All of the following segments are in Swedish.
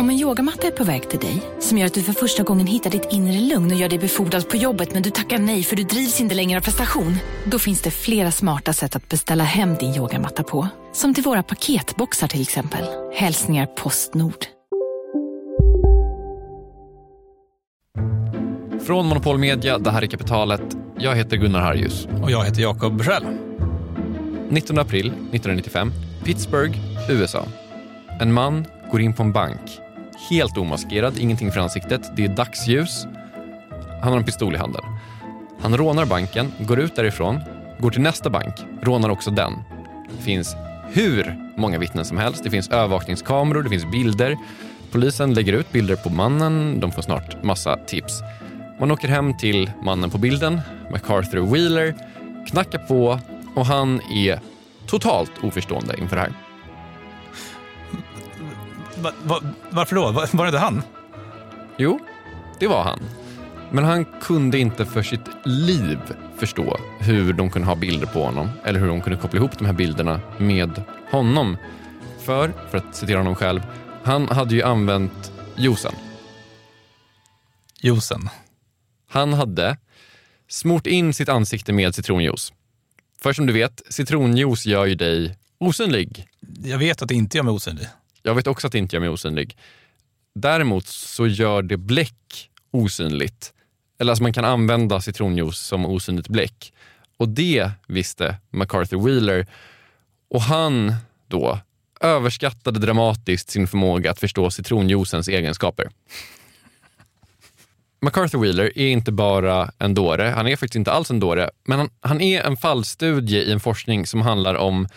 Om en yogamatta är på väg till dig, som gör att du för första gången hittar ditt inre lugn och gör dig befordrad på jobbet men du tackar nej för du drivs inte längre av prestation. Då finns det flera smarta sätt att beställa hem din yogamatta på. Som till våra paketboxar till exempel. Hälsningar Postnord. Från Monopol Media, det här är Kapitalet. Jag heter Gunnar Harjus. Och jag heter Jakob Bursell. 19 april 1995, Pittsburgh, USA. En man går in på en bank. Helt omaskerad, ingenting för ansiktet. Det är dagsljus. Han har en pistol i handen. Han rånar banken, går ut därifrån, går till nästa bank, rånar också den. Det finns hur många vittnen som helst. Det finns övervakningskameror, det finns bilder. Polisen lägger ut bilder på mannen. De får snart massa tips. Man åker hem till mannen på bilden, MacArthur Wheeler, knackar på och han är totalt oförstående inför det här. Va, va, varför då? Va, var det han? Jo, det var han. Men han kunde inte för sitt liv förstå hur de kunde ha bilder på honom eller hur de kunde koppla ihop de här bilderna med honom. För, för att citera honom själv, han hade ju använt juicen. Juicen? Han hade smort in sitt ansikte med citronjuice. För som du vet, citronjuice gör ju dig osynlig. Jag vet att det inte gör mig osynlig. Jag vet också att det inte gör mig osynlig. Däremot så gör det bläck osynligt. Eller alltså man kan använda citronjuice som osynligt bläck. Och det visste MacArthur Wheeler. Och han då överskattade dramatiskt sin förmåga att förstå citronjuicens egenskaper. MacArthur Wheeler är inte bara en dåre, han är faktiskt inte alls en dåre, men han, han är en fallstudie i en forskning som handlar om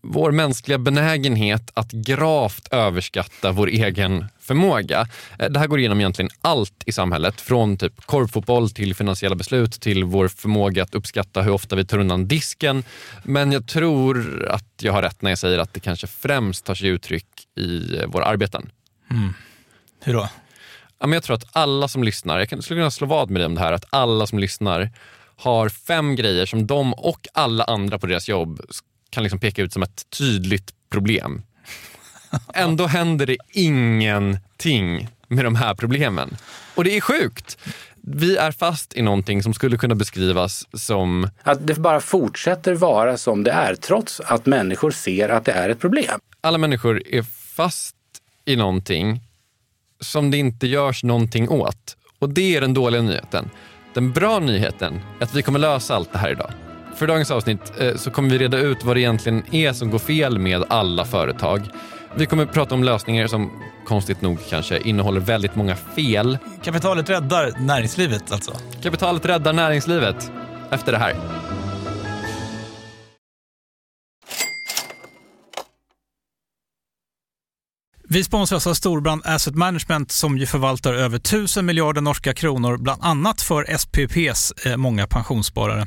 vår mänskliga benägenhet att gravt överskatta vår egen förmåga. Eh, det här går igenom egentligen allt i samhället, från typ korpfotboll till finansiella beslut till vår förmåga att uppskatta hur ofta vi tar undan disken. Men jag tror att jag har rätt när jag säger att det kanske främst tar sig uttryck i våra arbeten. Mm. Hur då? Jag tror att alla som lyssnar, jag skulle kunna slå vad med dig om det här, att alla som lyssnar har fem grejer som de och alla andra på deras jobb kan liksom peka ut som ett tydligt problem. Ändå händer det ingenting med de här problemen. Och det är sjukt. Vi är fast i någonting som skulle kunna beskrivas som... Att det bara fortsätter vara som det är trots att människor ser att det är ett problem. Alla människor är fast i någonting som det inte görs någonting åt. Och det är den dåliga nyheten. Den bra nyheten är att vi kommer lösa allt det här idag. För dagens avsnitt eh, så kommer vi reda ut vad det egentligen är som går fel med alla företag. Vi kommer prata om lösningar som konstigt nog kanske innehåller väldigt många fel. Kapitalet räddar näringslivet alltså? Kapitalet räddar näringslivet efter det här. Vi sponsras av Storbrand Asset Management som ju förvaltar över 1000 miljarder norska kronor, bland annat för SPPs eh, många pensionssparare.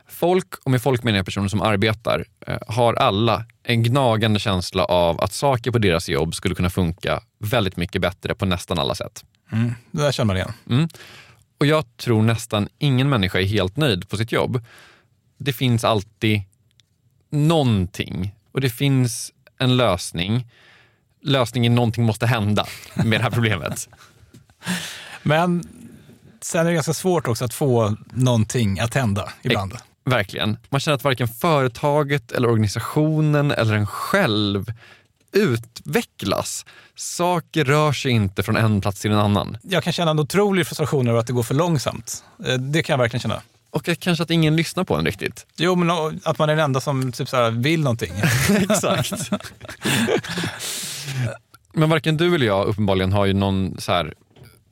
Folk, och med folk menar jag personer som arbetar, eh, har alla en gnagande känsla av att saker på deras jobb skulle kunna funka väldigt mycket bättre på nästan alla sätt. Mm, det där känner man igen. Mm. Och jag tror nästan ingen människa är helt nöjd på sitt jobb. Det finns alltid någonting och det finns en lösning. Lösningen någonting måste hända med det här problemet. Men sen är det ganska svårt också att få någonting att hända ibland. Verkligen. Man känner att varken företaget eller organisationen eller en själv utvecklas. Saker rör sig inte från en plats till en annan. Jag kan känna en otrolig frustration över att det går för långsamt. Eh, det kan jag verkligen känna. Och kanske att ingen lyssnar på en riktigt. Jo, men att man är den enda som typ så vill någonting. Exakt. men varken du eller jag uppenbarligen har ju någon så här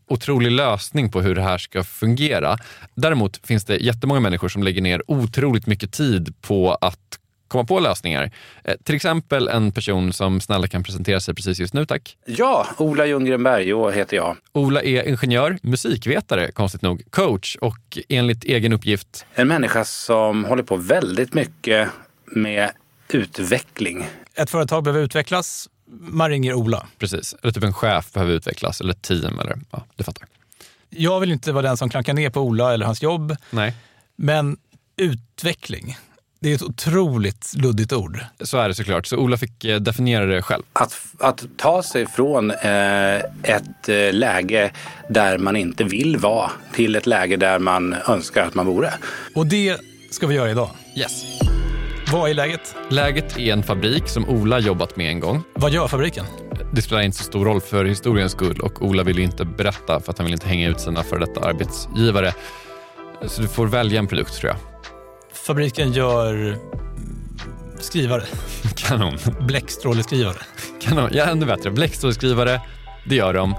otrolig lösning på hur det här ska fungera. Däremot finns det jättemånga människor som lägger ner otroligt mycket tid på att komma på lösningar. Eh, till exempel en person som snälla kan presentera sig precis just nu, tack. Ja, Ola Ljunggren Bergå heter jag. Ola är ingenjör, musikvetare, konstigt nog, coach och enligt egen uppgift... En människa som håller på väldigt mycket med utveckling. Ett företag behöver utvecklas man ringer Ola. Precis, eller typ en chef behöver utvecklas eller ett team eller ja, du fattar. Jag vill inte vara den som klankar ner på Ola eller hans jobb. Nej. Men utveckling, det är ett otroligt luddigt ord. Så är det såklart. Så Ola fick eh, definiera det själv. Att, att ta sig från eh, ett eh, läge där man inte vill vara till ett läge där man önskar att man vore. Och det ska vi göra idag. Yes. Vad är läget? Läget är en fabrik som Ola jobbat med en gång. Vad gör fabriken? Det spelar inte så stor roll för historiens skull och Ola vill inte berätta för att han vill inte hänga ut sina före detta arbetsgivare. Så du får välja en produkt tror jag. Fabriken gör skrivare. Kanon. Bläckstråleskrivare. Kanon. Ja, ännu bättre. Bläckstråleskrivare, det gör de.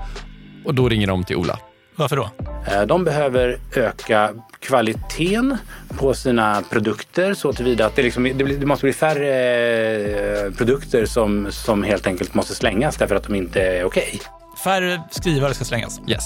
Och då ringer de till Ola. Varför då? Eh, de behöver öka kvaliteten på sina produkter så tillvida att det, liksom, det, måste bli färre eh, produkter som, som helt enkelt måste slängas därför att de inte är okej. Okay. Färre skrivare ska slängas? Yes.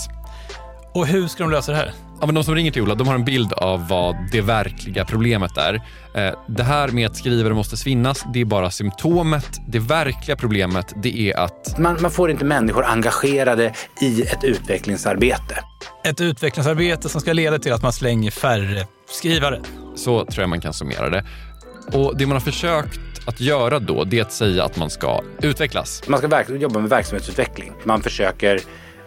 Och hur ska de lösa det här? Ja, men de som ringer till Ola de har en bild av vad det verkliga problemet är. Eh, det här med att skrivare måste svinnas, det är bara symptomet. Det verkliga problemet det är att... Man, man får inte människor engagerade i ett utvecklingsarbete. Ett utvecklingsarbete som ska leda till att man slänger färre skrivare. Så tror jag man kan summera det. Och Det man har försökt att göra då, det är att säga att man ska utvecklas. Man ska jobba med verksamhetsutveckling. Man försöker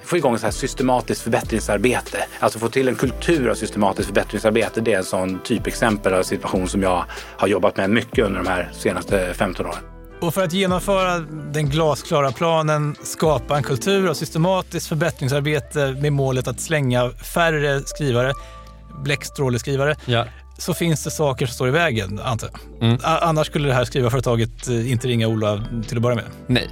få igång så systematiskt förbättringsarbete. Alltså få till en kultur av systematiskt förbättringsarbete. Det är en sån typexempel av situation som jag har jobbat med mycket under de här senaste 15 åren. Och för att genomföra den glasklara planen, skapa en kultur av systematiskt förbättringsarbete med målet att slänga färre skrivare, bläckstråleskrivare, ja. så finns det saker som står i vägen, antar jag. Mm. Annars skulle det här skrivarföretaget eh, inte ringa Ola till att börja med. Nej.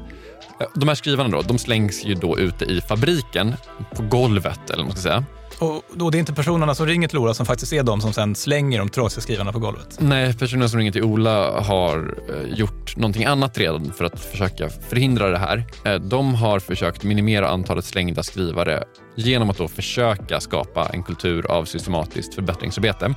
De här skrivarna då, de slängs ju då ute i fabriken, på golvet eller vad man ska säga. Och, och det är inte personerna som ringer till Ola som faktiskt är de som sen slänger de trasiga skrivarna på golvet? Nej, personerna som ringer till Ola har eh, gjort någonting annat redan för att försöka förhindra det här. Eh, de har försökt minimera antalet slängda skrivare genom att då försöka skapa en kultur av systematiskt förbättringsarbete.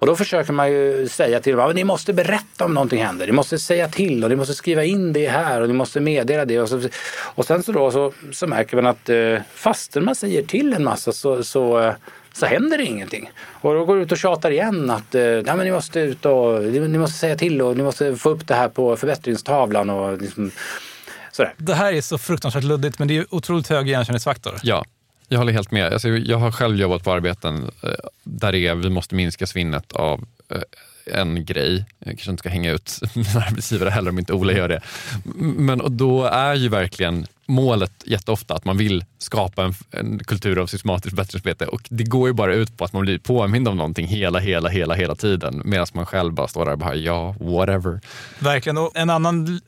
Och då försöker man ju säga till dem att ni måste berätta om någonting händer. Ni måste säga till och ni måste skriva in det här och ni måste meddela det. Och, så, och sen så, då, så, så märker man att eh, fastän man säger till en massa så, så, så händer det ingenting. Och då går det ut och tjatar igen att eh, Nej, men ni måste ut och ni måste säga till och ni måste få upp det här på förbättringstavlan. Och liksom, sådär. Det här är så fruktansvärt luddigt men det är otroligt hög igenkänningsfaktor. Ja, jag håller helt med. Alltså, jag har själv jobbat på arbeten eh, där det är vi måste minska svinnet av eh, en grej. Jag kanske inte ska hänga ut mina arbetsgivare heller om inte Ola gör det. Men och då är ju verkligen målet jätteofta att man vill skapa en, en kultur av systematiskt bättringsarbete och det går ju bara ut på att man blir påmind om någonting hela, hela, hela, hela tiden medan man själv bara står där och bara ja, whatever. Verkligen. Och en annan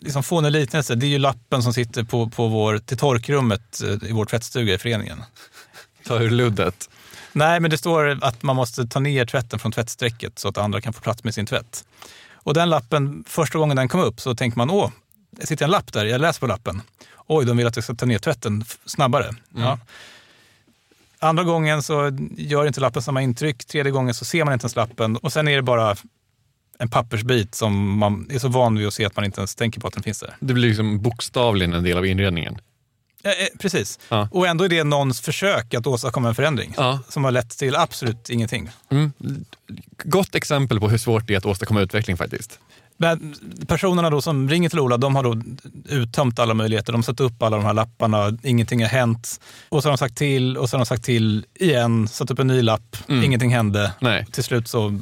liksom, fånig liknelse, det är ju lappen som sitter på, på vår, till torkrummet eh, i vår tvättstuga i föreningen. Ta ur luddet. Nej, men det står att man måste ta ner tvätten från tvättsträcket så att andra kan få plats med sin tvätt. Och den lappen, första gången den kom upp så tänkte man, åh, det sitter en lapp där, jag läser på lappen. Oj, de vill att jag ska ta ner tvätten snabbare. Mm. Ja. Andra gången så gör inte lappen samma intryck. Tredje gången så ser man inte ens lappen och sen är det bara en pappersbit som man är så van vid att se att man inte ens tänker på att den finns där. Det blir liksom bokstavligen en del av inredningen. Eh, precis. Ja. Och ändå är det någons försök att åstadkomma en förändring ja. som har lett till absolut ingenting. Mm. Gott exempel på hur svårt det är att åstadkomma utveckling faktiskt. Men personerna då som ringer till Ola, de har då uttömt alla möjligheter. De har satt upp alla de här lapparna, ingenting har hänt. Och så har de sagt till och så har de sagt till igen, satt upp en ny lapp, mm. ingenting hände. Nej. Till slut så...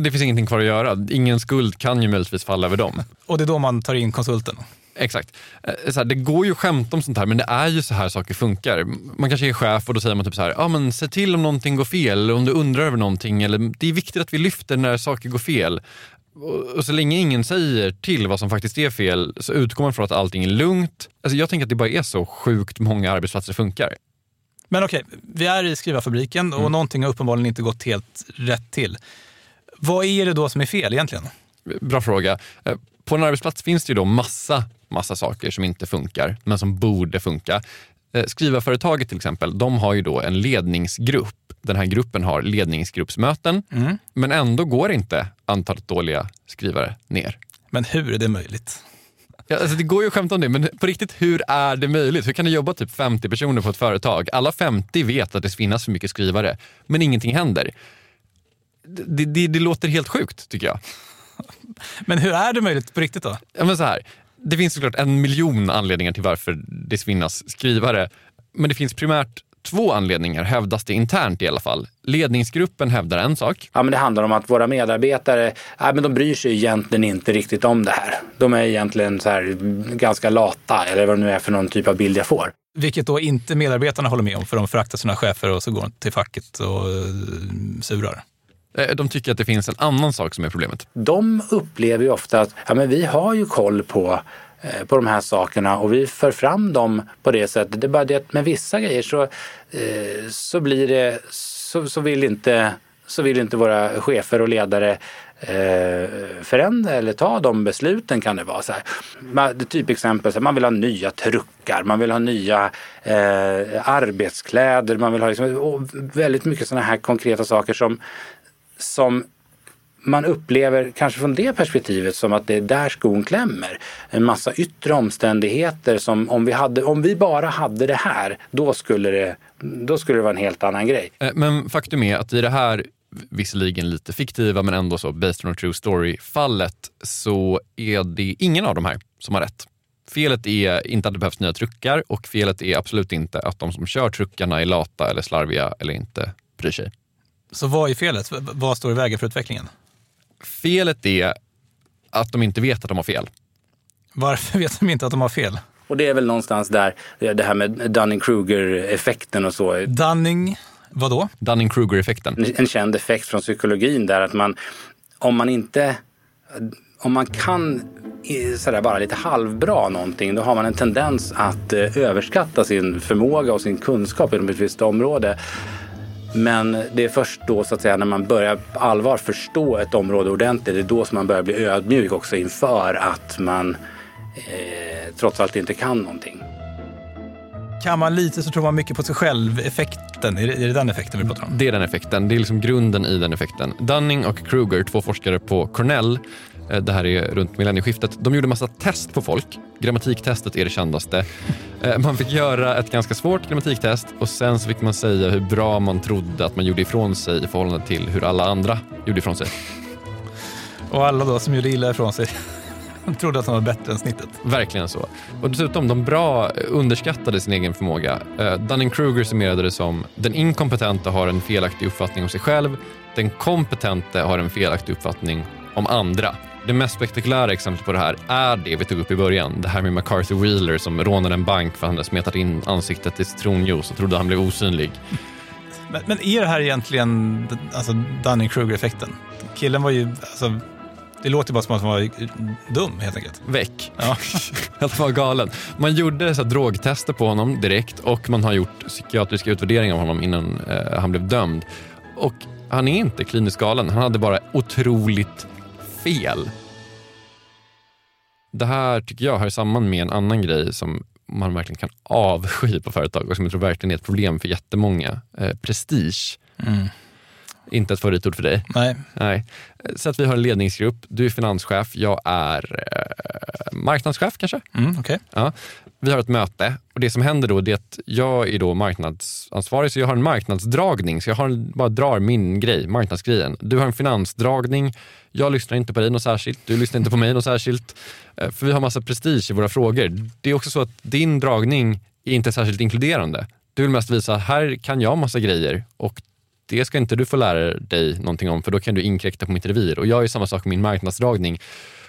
Det finns ingenting kvar att göra. Ingen skuld kan ju möjligtvis falla över dem. Och det är då man tar in konsulten. Exakt. Eh, här, det går ju att skämta om sånt här, men det är ju så här saker funkar. Man kanske är chef och då säger man typ så här, ja men se till om någonting går fel, eller om du undrar över någonting. Eller, det är viktigt att vi lyfter när saker går fel. Och så länge ingen säger till vad som faktiskt är fel så utgår man från att allting är lugnt. Alltså jag tänker att det bara är så sjukt många arbetsplatser funkar. Men okej, vi är i skrivarfabriken och mm. någonting har uppenbarligen inte gått helt rätt till. Vad är det då som är fel egentligen? Bra fråga. Eh, på en arbetsplats finns det ju då massa, massa saker som inte funkar, men som borde funka. Eh, skrivarföretaget till exempel, de har ju då en ledningsgrupp. Den här gruppen har ledningsgruppsmöten, mm. men ändå går inte antalet dåliga skrivare ner. Men hur är det möjligt? Ja, alltså det går ju att skämta om det, men på riktigt, hur är det möjligt? Hur kan det jobba typ 50 personer på ett företag? Alla 50 vet att det finns för mycket skrivare, men ingenting händer. Det, det, det låter helt sjukt, tycker jag. Men hur är det möjligt på riktigt då? Ja, men så här, det finns såklart en miljon anledningar till varför det svinnas skrivare. Men det finns primärt två anledningar, hävdas det internt i alla fall. Ledningsgruppen hävdar en sak. Ja, men det handlar om att våra medarbetare, ja, men de bryr sig egentligen inte riktigt om det här. De är egentligen så här ganska lata, eller vad det nu är för någon typ av bild jag får. Vilket då inte medarbetarna håller med om, för de föraktar sina chefer och så går de till facket och uh, surar. Eh, de tycker att det finns en annan sak som är problemet. De upplever ju ofta att ja, men vi har ju koll på eh, Eh, på de här sakerna och vi för fram dem på det sättet. Det är bara det att med vissa grejer så, eh, så blir det, så, så, vill inte, så vill inte våra chefer och ledare eh, förändra eller ta de besluten kan det vara. Så här. Typexempel, så man vill ha nya truckar, man vill ha nya eh, arbetskläder, man vill ha liksom, väldigt mycket sådana här konkreta saker som som man upplever, kanske från det perspektivet, som att det är där skon klämmer. En massa yttre omständigheter som om vi, hade, om vi bara hade det här, då skulle det, då skulle det vara en helt annan grej. Eh, men faktum är att i det här visserligen lite fiktiva men ändå så based on a true story-fallet så är det ingen av de här som har rätt. Felet är inte att det behövs nya truckar och felet är absolut inte att de som kör truckarna är lata eller slarviga eller inte bryr sig. Så vad är felet? Vad står i vägen för utvecklingen? Felet är att de inte vet att de har fel. Varför vet de inte att de har fel? Och det är väl någonstans där, det här med Dunning-Kruger-effekten och så. Dunning, vadå? Dunning-Kruger-effekten. En känd effekt från psykologin där att man, om man inte, om man kan sådär bara lite halvbra någonting, då har man en tendens att eh, överskatta sin förmåga och sin kunskap inom ett visst område. Men det är först då så att säga när man börjar på allvar förstå ett område ordentligt, det är då som man börjar bli ödmjuk också inför att man eh, trots allt inte kan någonting. Kan man lite så tror man mycket på sig själv-effekten. Är, är det den effekten vi pratar om? Det är den effekten. Det är liksom grunden i den effekten. Dunning och Kruger, två forskare på Cornell, Eh, det här är runt millennieskiftet. De gjorde massa test på folk. Grammatiktestet är det kändaste. Eh, man fick göra ett ganska svårt grammatiktest och sen så fick man säga hur bra man trodde att man gjorde ifrån sig i förhållande till hur alla andra gjorde ifrån sig. Och alla då som gjorde illa ifrån sig? De trodde att de var bättre än snittet. Verkligen så. Och dessutom, de bra underskattade sin egen förmåga. Uh, Dunning-Kruger summerade det som den inkompetenta har en felaktig uppfattning om sig själv, den kompetente har en felaktig uppfattning om andra. Det mest spektakulära exemplet på det här är det vi tog upp i början. Det här med MacArthur Wheeler som rånade en bank för att han hade smetat in ansiktet i citronjuice och trodde han blev osynlig. Men, men är det här egentligen alltså Dunning-Kruger-effekten? Killen var ju, alltså, det låter bara som att han var dum helt enkelt. Väck. Ja. att var galen. Man gjorde så drogtester på honom direkt och man har gjort psykiatriska utvärderingar av honom innan eh, han blev dömd. Och han är inte kliniskt galen, han hade bara otroligt fel. Det här tycker jag hör samman med en annan grej som man verkligen kan avsky på företag och som jag tror verkligen är ett problem för jättemånga. Eh, prestige. Mm. Inte ett favoritord för dig. Nej. Nej. Så att vi har en ledningsgrupp. Du är finanschef, jag är eh, marknadschef kanske. Mm, okay. ja. Vi har ett möte och det som händer då är att jag är då marknadsansvarig så jag har en marknadsdragning. Så jag har, bara drar min grej, marknadsgrejen. Du har en finansdragning. Jag lyssnar inte på dig något särskilt. Du lyssnar inte på mig något särskilt. Eh, för vi har massa prestige i våra frågor. Det är också så att din dragning är inte särskilt inkluderande. Du vill mest visa, här kan jag massa grejer och det ska inte du få lära dig någonting om för då kan du inkräkta på mitt revir. Och jag är samma sak med min marknadsdragning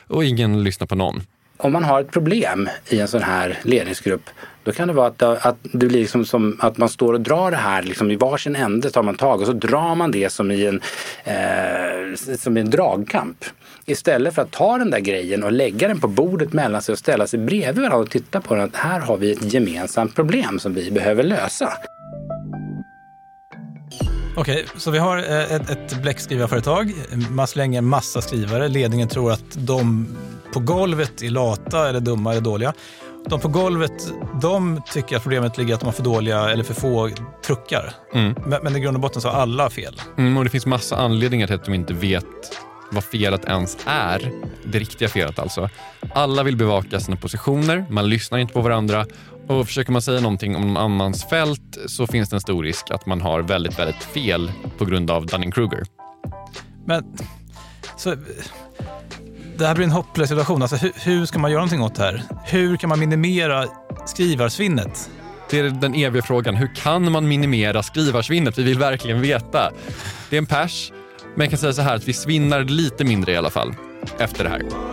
och ingen lyssnar på någon. Om man har ett problem i en sån här ledningsgrupp då kan det vara att, att det blir liksom som att man står och drar det här liksom i varsin ände tar man tag och så drar man det som i en, eh, som i en dragkamp. Istället för att ta den där grejen och lägga den på bordet mellan sig och ställa sig bredvid varandra och titta på den. Att här har vi ett gemensamt problem som vi behöver lösa. Okej, så vi har eh, ett, ett bläckskrivarföretag. Man slänger massa skrivare. Ledningen tror att de på golvet är lata eller dumma eller dåliga. De på golvet de tycker att problemet ligger att de har för dåliga eller för få truckar. Mm. Men, men i grund och botten så har alla fel. Mm, och det finns massa anledningar till att de inte vet vad felet ens är. Det riktiga felet alltså. Alla vill bevaka sina positioner, man lyssnar inte på varandra och försöker man säga någonting om någon annans fält så finns det en stor risk att man har väldigt, väldigt fel på grund av Dunning-Kruger. Men, så, det här blir en hopplös situation. Alltså, hur, hur, ska man göra någonting åt det här? Hur kan man minimera skrivarsvinnet? Det är den eviga frågan. Hur kan man minimera skrivarsvinnet? Vi vill verkligen veta. Det är en pers, men jag kan säga så här att vi svinnar lite mindre i alla fall efter det här.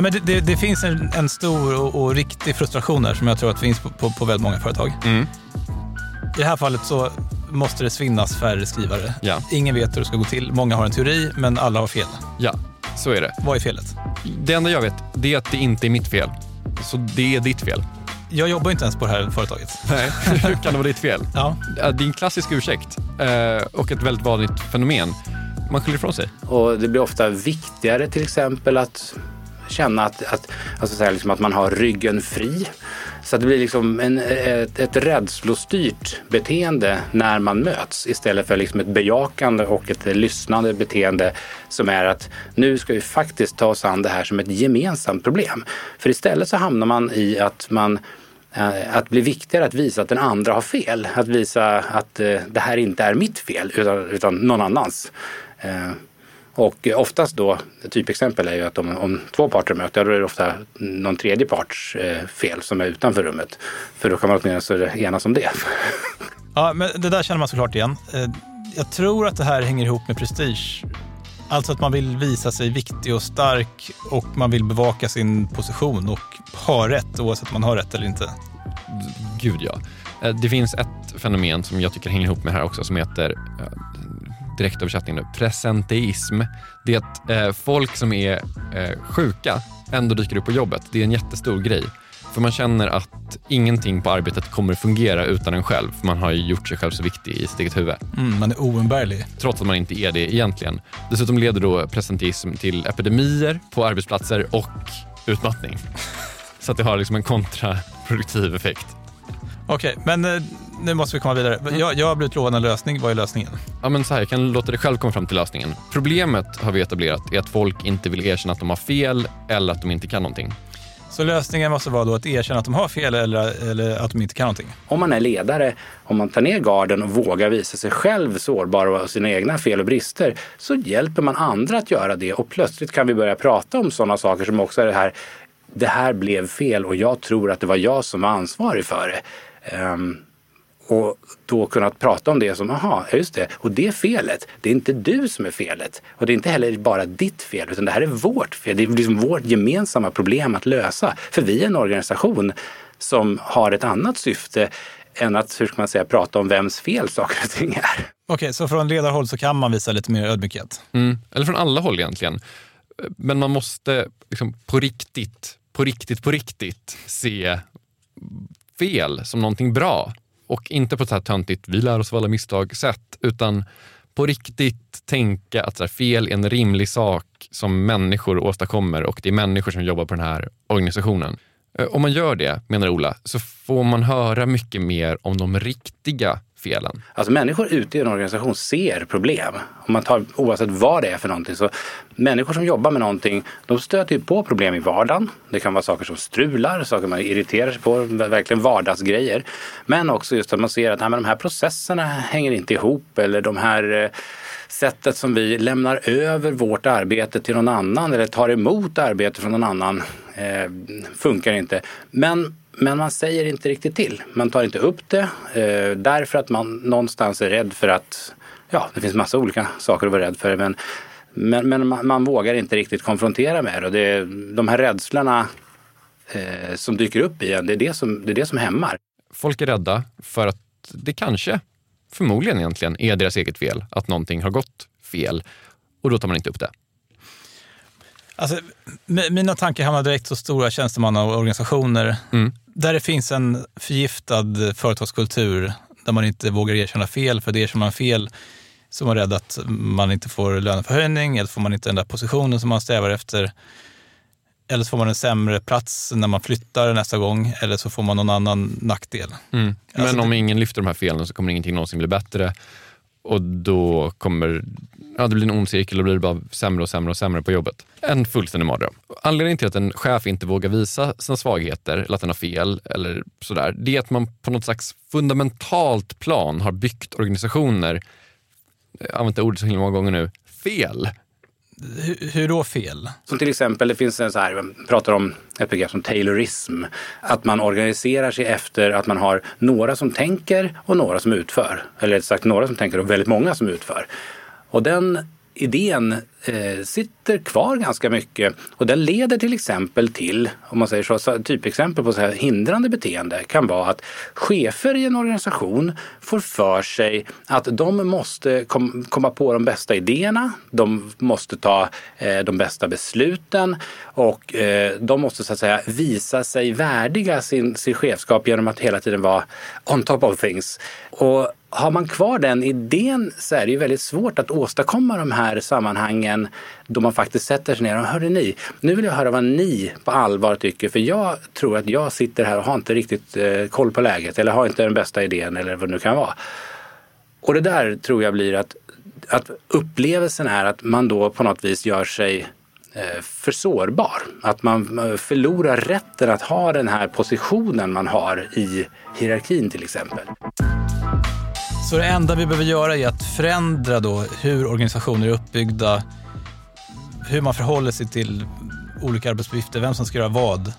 Ja, nej, men det, det, det finns en, en stor och, och riktig frustration där som jag tror att finns på, på, på väldigt många företag. Mm. I det här fallet så måste det svinnas färre skrivare. Ja. Ingen vet hur det ska gå till. Många har en teori, men alla har fel. Ja, så är det. Vad är felet? Det enda jag vet, det är att det inte är mitt fel. Så det är ditt fel. Jag jobbar inte ens på det här företaget. Nej, hur kan det vara ditt fel? Ja, Det är en klassisk ursäkt eh, och ett väldigt vanligt fenomen. Man skyller ifrån sig. Och det blir ofta viktigare till exempel att känna att, att, alltså så här, liksom att man har ryggen fri. Så att det blir liksom en, ett, ett rädslostyrt beteende när man möts istället för liksom ett bejakande och ett lyssnande beteende som är att nu ska vi faktiskt ta oss an det här som ett gemensamt problem. För istället så hamnar man i att man eh, att bli viktigare att visa att den andra har fel. Att visa att eh, det här inte är mitt fel utan, utan någon annans. Eh, och oftast då, ett typexempel är ju att om, om två parter möter, då är det ofta någon tredje parts eh, fel som är utanför rummet. För då kan man åtminstone enas om det. Ja, men det där känner man såklart igen. Eh, Jag tror att det här hänger ihop med prestige. Alltså att man vill visa sig viktig och stark och man vill bevaka sin position och ha rätt oavsett om man har rätt eller inte. Gud ja. Eh, Det finns ett fenomen som jag tycker hänger ihop med det här också som heter eh, direktöversättning nu, presenteism. Det är att eh, folk som är eh, sjuka ändå dyker upp på jobbet. Det är en jättestor grej. För man känner att ingenting på arbetet kommer fungera utan en själv. För man har ju gjort sig själv så viktig i sitt eget huvud. Mm, man är oumbärlig. Trots att man inte är det egentligen. Dessutom leder då presenteism till epidemier på arbetsplatser och utmattning. Så att det har liksom en kontraproduktiv effekt. Okej, men eh, nu måste vi komma vidare. Jag, jag har blivit lovad en lösning. Vad är lösningen? Ja, men så här, jag kan låta dig själv komma fram till lösningen. Problemet har vi etablerat är att folk inte vill erkänna att de har fel eller att de inte kan någonting. Så lösningen måste vara då att erkänna att de har fel eller, eller att de inte kan någonting. Om man är ledare, om man tar ner garden och vågar visa sig själv sårbar och sina egna fel och brister så hjälper man andra att göra det och plötsligt kan vi börja prata om sådana saker som också är det här det här blev fel och jag tror att det var jag som var ansvarig för det. Ehm, och då kunnat prata om det som, aha, ja, just det, och det felet, det är inte du som är felet. Och det är inte heller bara ditt fel, utan det här är vårt fel. Det är liksom vårt gemensamma problem att lösa. För vi är en organisation som har ett annat syfte än att, hur ska man säga, prata om vems fel saker och ting är. Okej, så från ledarhåll så kan man visa lite mer ödmjukhet. Mm. Eller från alla håll egentligen. Men man måste liksom på riktigt, på riktigt, på riktigt se fel som någonting bra. Och inte på ett så här töntigt, vi lär oss av alla misstag sätt, utan på riktigt tänka att så här, fel är en rimlig sak som människor åstadkommer och det är människor som jobbar på den här organisationen. Eh, om man gör det, menar Ola, så får man höra mycket mer om de riktiga felen. Alltså människor ute i en organisation ser problem. Om man tar, oavsett vad det är för någonting. Så människor som jobbar med någonting, de stöter ju på problem i vardagen. Det kan vara saker som strular, saker man irriterar sig på, verkligen vardagsgrejer. Men också just att man ser att nej, men de här processerna hänger inte ihop eller de här eh, sättet som vi lämnar över vårt arbete till någon annan eller tar emot arbete från någon annan eh, funkar inte. Men men man säger inte riktigt till. Man tar inte upp det eh, därför att man någonstans är rädd för att, ja det finns massa olika saker att vara rädd för. Men, men, men man, man vågar inte riktigt konfrontera med det. Och det de här rädslorna eh, som dyker upp i en, det är det som, det är det som hämmar. Folk är rädda för att det kanske, förmodligen egentligen, är deras eget fel att någonting har gått fel och då tar man inte upp det. Alltså, mina tankar hamnar direkt hos stora tjänstemannaorganisationer mm. där det finns en förgiftad företagskultur där man inte vågar erkänna fel, för det erkänner man fel så är man rädd att man inte får löneförhöjning eller får man inte den där positionen som man strävar efter. Eller så får man en sämre plats när man flyttar nästa gång eller så får man någon annan nackdel. Mm. Men alltså, om det... ingen lyfter de här felen så kommer ingenting någonsin bli bättre och då kommer ja, det blir en ond cirkel och blir det bara sämre och sämre och sämre på jobbet. En fullständig mardröm. Anledningen till att en chef inte vågar visa sina svagheter eller att den har fel eller sådär, det är att man på något slags fundamentalt plan har byggt organisationer, jag har använt det ordet så himla många gånger nu, fel. Hur, hur då fel? Som till exempel, det finns en så här, man pratar om ett begrepp som taylorism. Att man organiserar sig efter att man har några som tänker och några som utför. Eller sagt några som tänker och väldigt många som utför. Och den idén eh, sitter kvar ganska mycket och den leder till exempel till, om man säger så, typexempel på så här hindrande beteende kan vara att chefer i en organisation får för sig att de måste kom, komma på de bästa idéerna, de måste ta eh, de bästa besluten och eh, de måste så att säga visa sig värdiga sin, sin chefskap genom att hela tiden vara on top of things. Och har man kvar den idén så är det ju väldigt svårt att åstadkomma de här sammanhangen då man faktiskt sätter sig ner och hörde ni, nu vill jag höra vad ni på allvar tycker för jag tror att jag sitter här och har inte riktigt eh, koll på läget eller har inte den bästa idén eller vad det nu kan vara. Och det där tror jag blir att, att upplevelsen är att man då på något vis gör sig eh, för sårbar. Att man eh, förlorar rätten att ha den här positionen man har i hierarkin till exempel. Så det enda vi behöver göra är att förändra då hur organisationer är uppbyggda, hur man förhåller sig till olika arbetsuppgifter, vem som ska göra vad.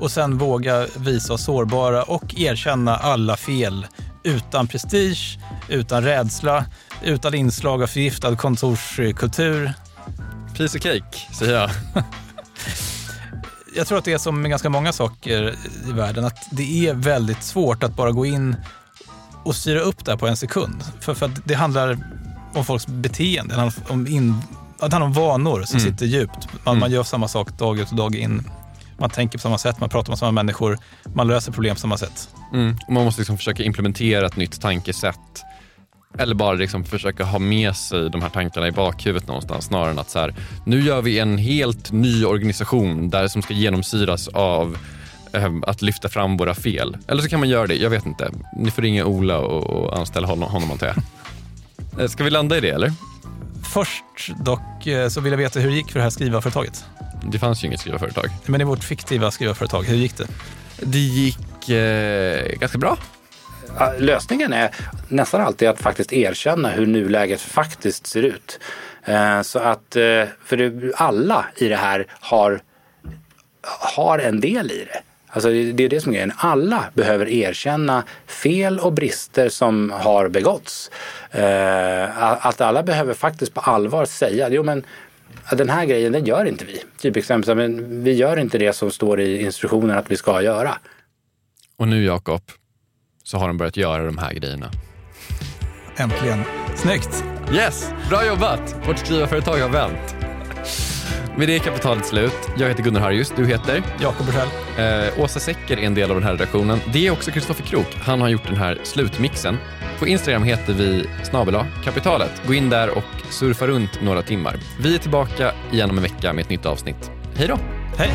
Och sen våga visa oss sårbara och erkänna alla fel utan prestige, utan rädsla, utan inslag av förgiftad kontorskultur. Piece of cake, säger jag. jag tror att det är som med ganska många saker i världen, att det är väldigt svårt att bara gå in och styra upp det här på en sekund. För, för det handlar om folks beteende, det handlar om, in, det handlar om vanor som mm. sitter djupt. Man, mm. man gör samma sak dag ut och dag in. Man tänker på samma sätt, man pratar med samma människor, man löser problem på samma sätt. Mm. man måste liksom försöka implementera ett nytt tankesätt. Eller bara liksom försöka ha med sig de här tankarna i bakhuvudet någonstans snarare än att så här, nu gör vi en helt ny organisation där som ska genomsyras av att lyfta fram våra fel. Eller så kan man göra det, jag vet inte. Ni får ringa Ola och anställa honom, honom antar jag. Eh, ska vi landa i det eller? Först dock eh, så vill jag veta hur det gick för det här skrivarföretaget. Det fanns ju inget skrivarföretag. Men i vårt fiktiva skrivarföretag, hur gick det? Det gick eh, ganska bra. Lösningen är nästan alltid att faktiskt erkänna hur nuläget faktiskt ser ut. Eh, så att, för alla i det här har, har en del i det. Alltså det är det som är grejen. Alla behöver erkänna fel och brister som har begåtts. Eh, att alla behöver faktiskt på allvar säga, jo men den här grejen den gör inte vi. Typ exempel, men vi gör inte det som står i instruktionen att vi ska göra. Och nu Jakob, så har de börjat göra de här grejerna. Äntligen. Snyggt! Yes, bra jobbat! Vårt skrivarföretag har vänt. Med det är kapitalet slut. Jag heter Gunnar Harjus. Du heter? Jakob Bursell. Eh, Åsa Secker är en del av den här redaktionen. Det är också Kristoffer Krook. Han har gjort den här slutmixen. På Instagram heter vi snabela kapitalet. Gå in där och surfa runt några timmar. Vi är tillbaka igen om en vecka med ett nytt avsnitt. Hej då! Hej!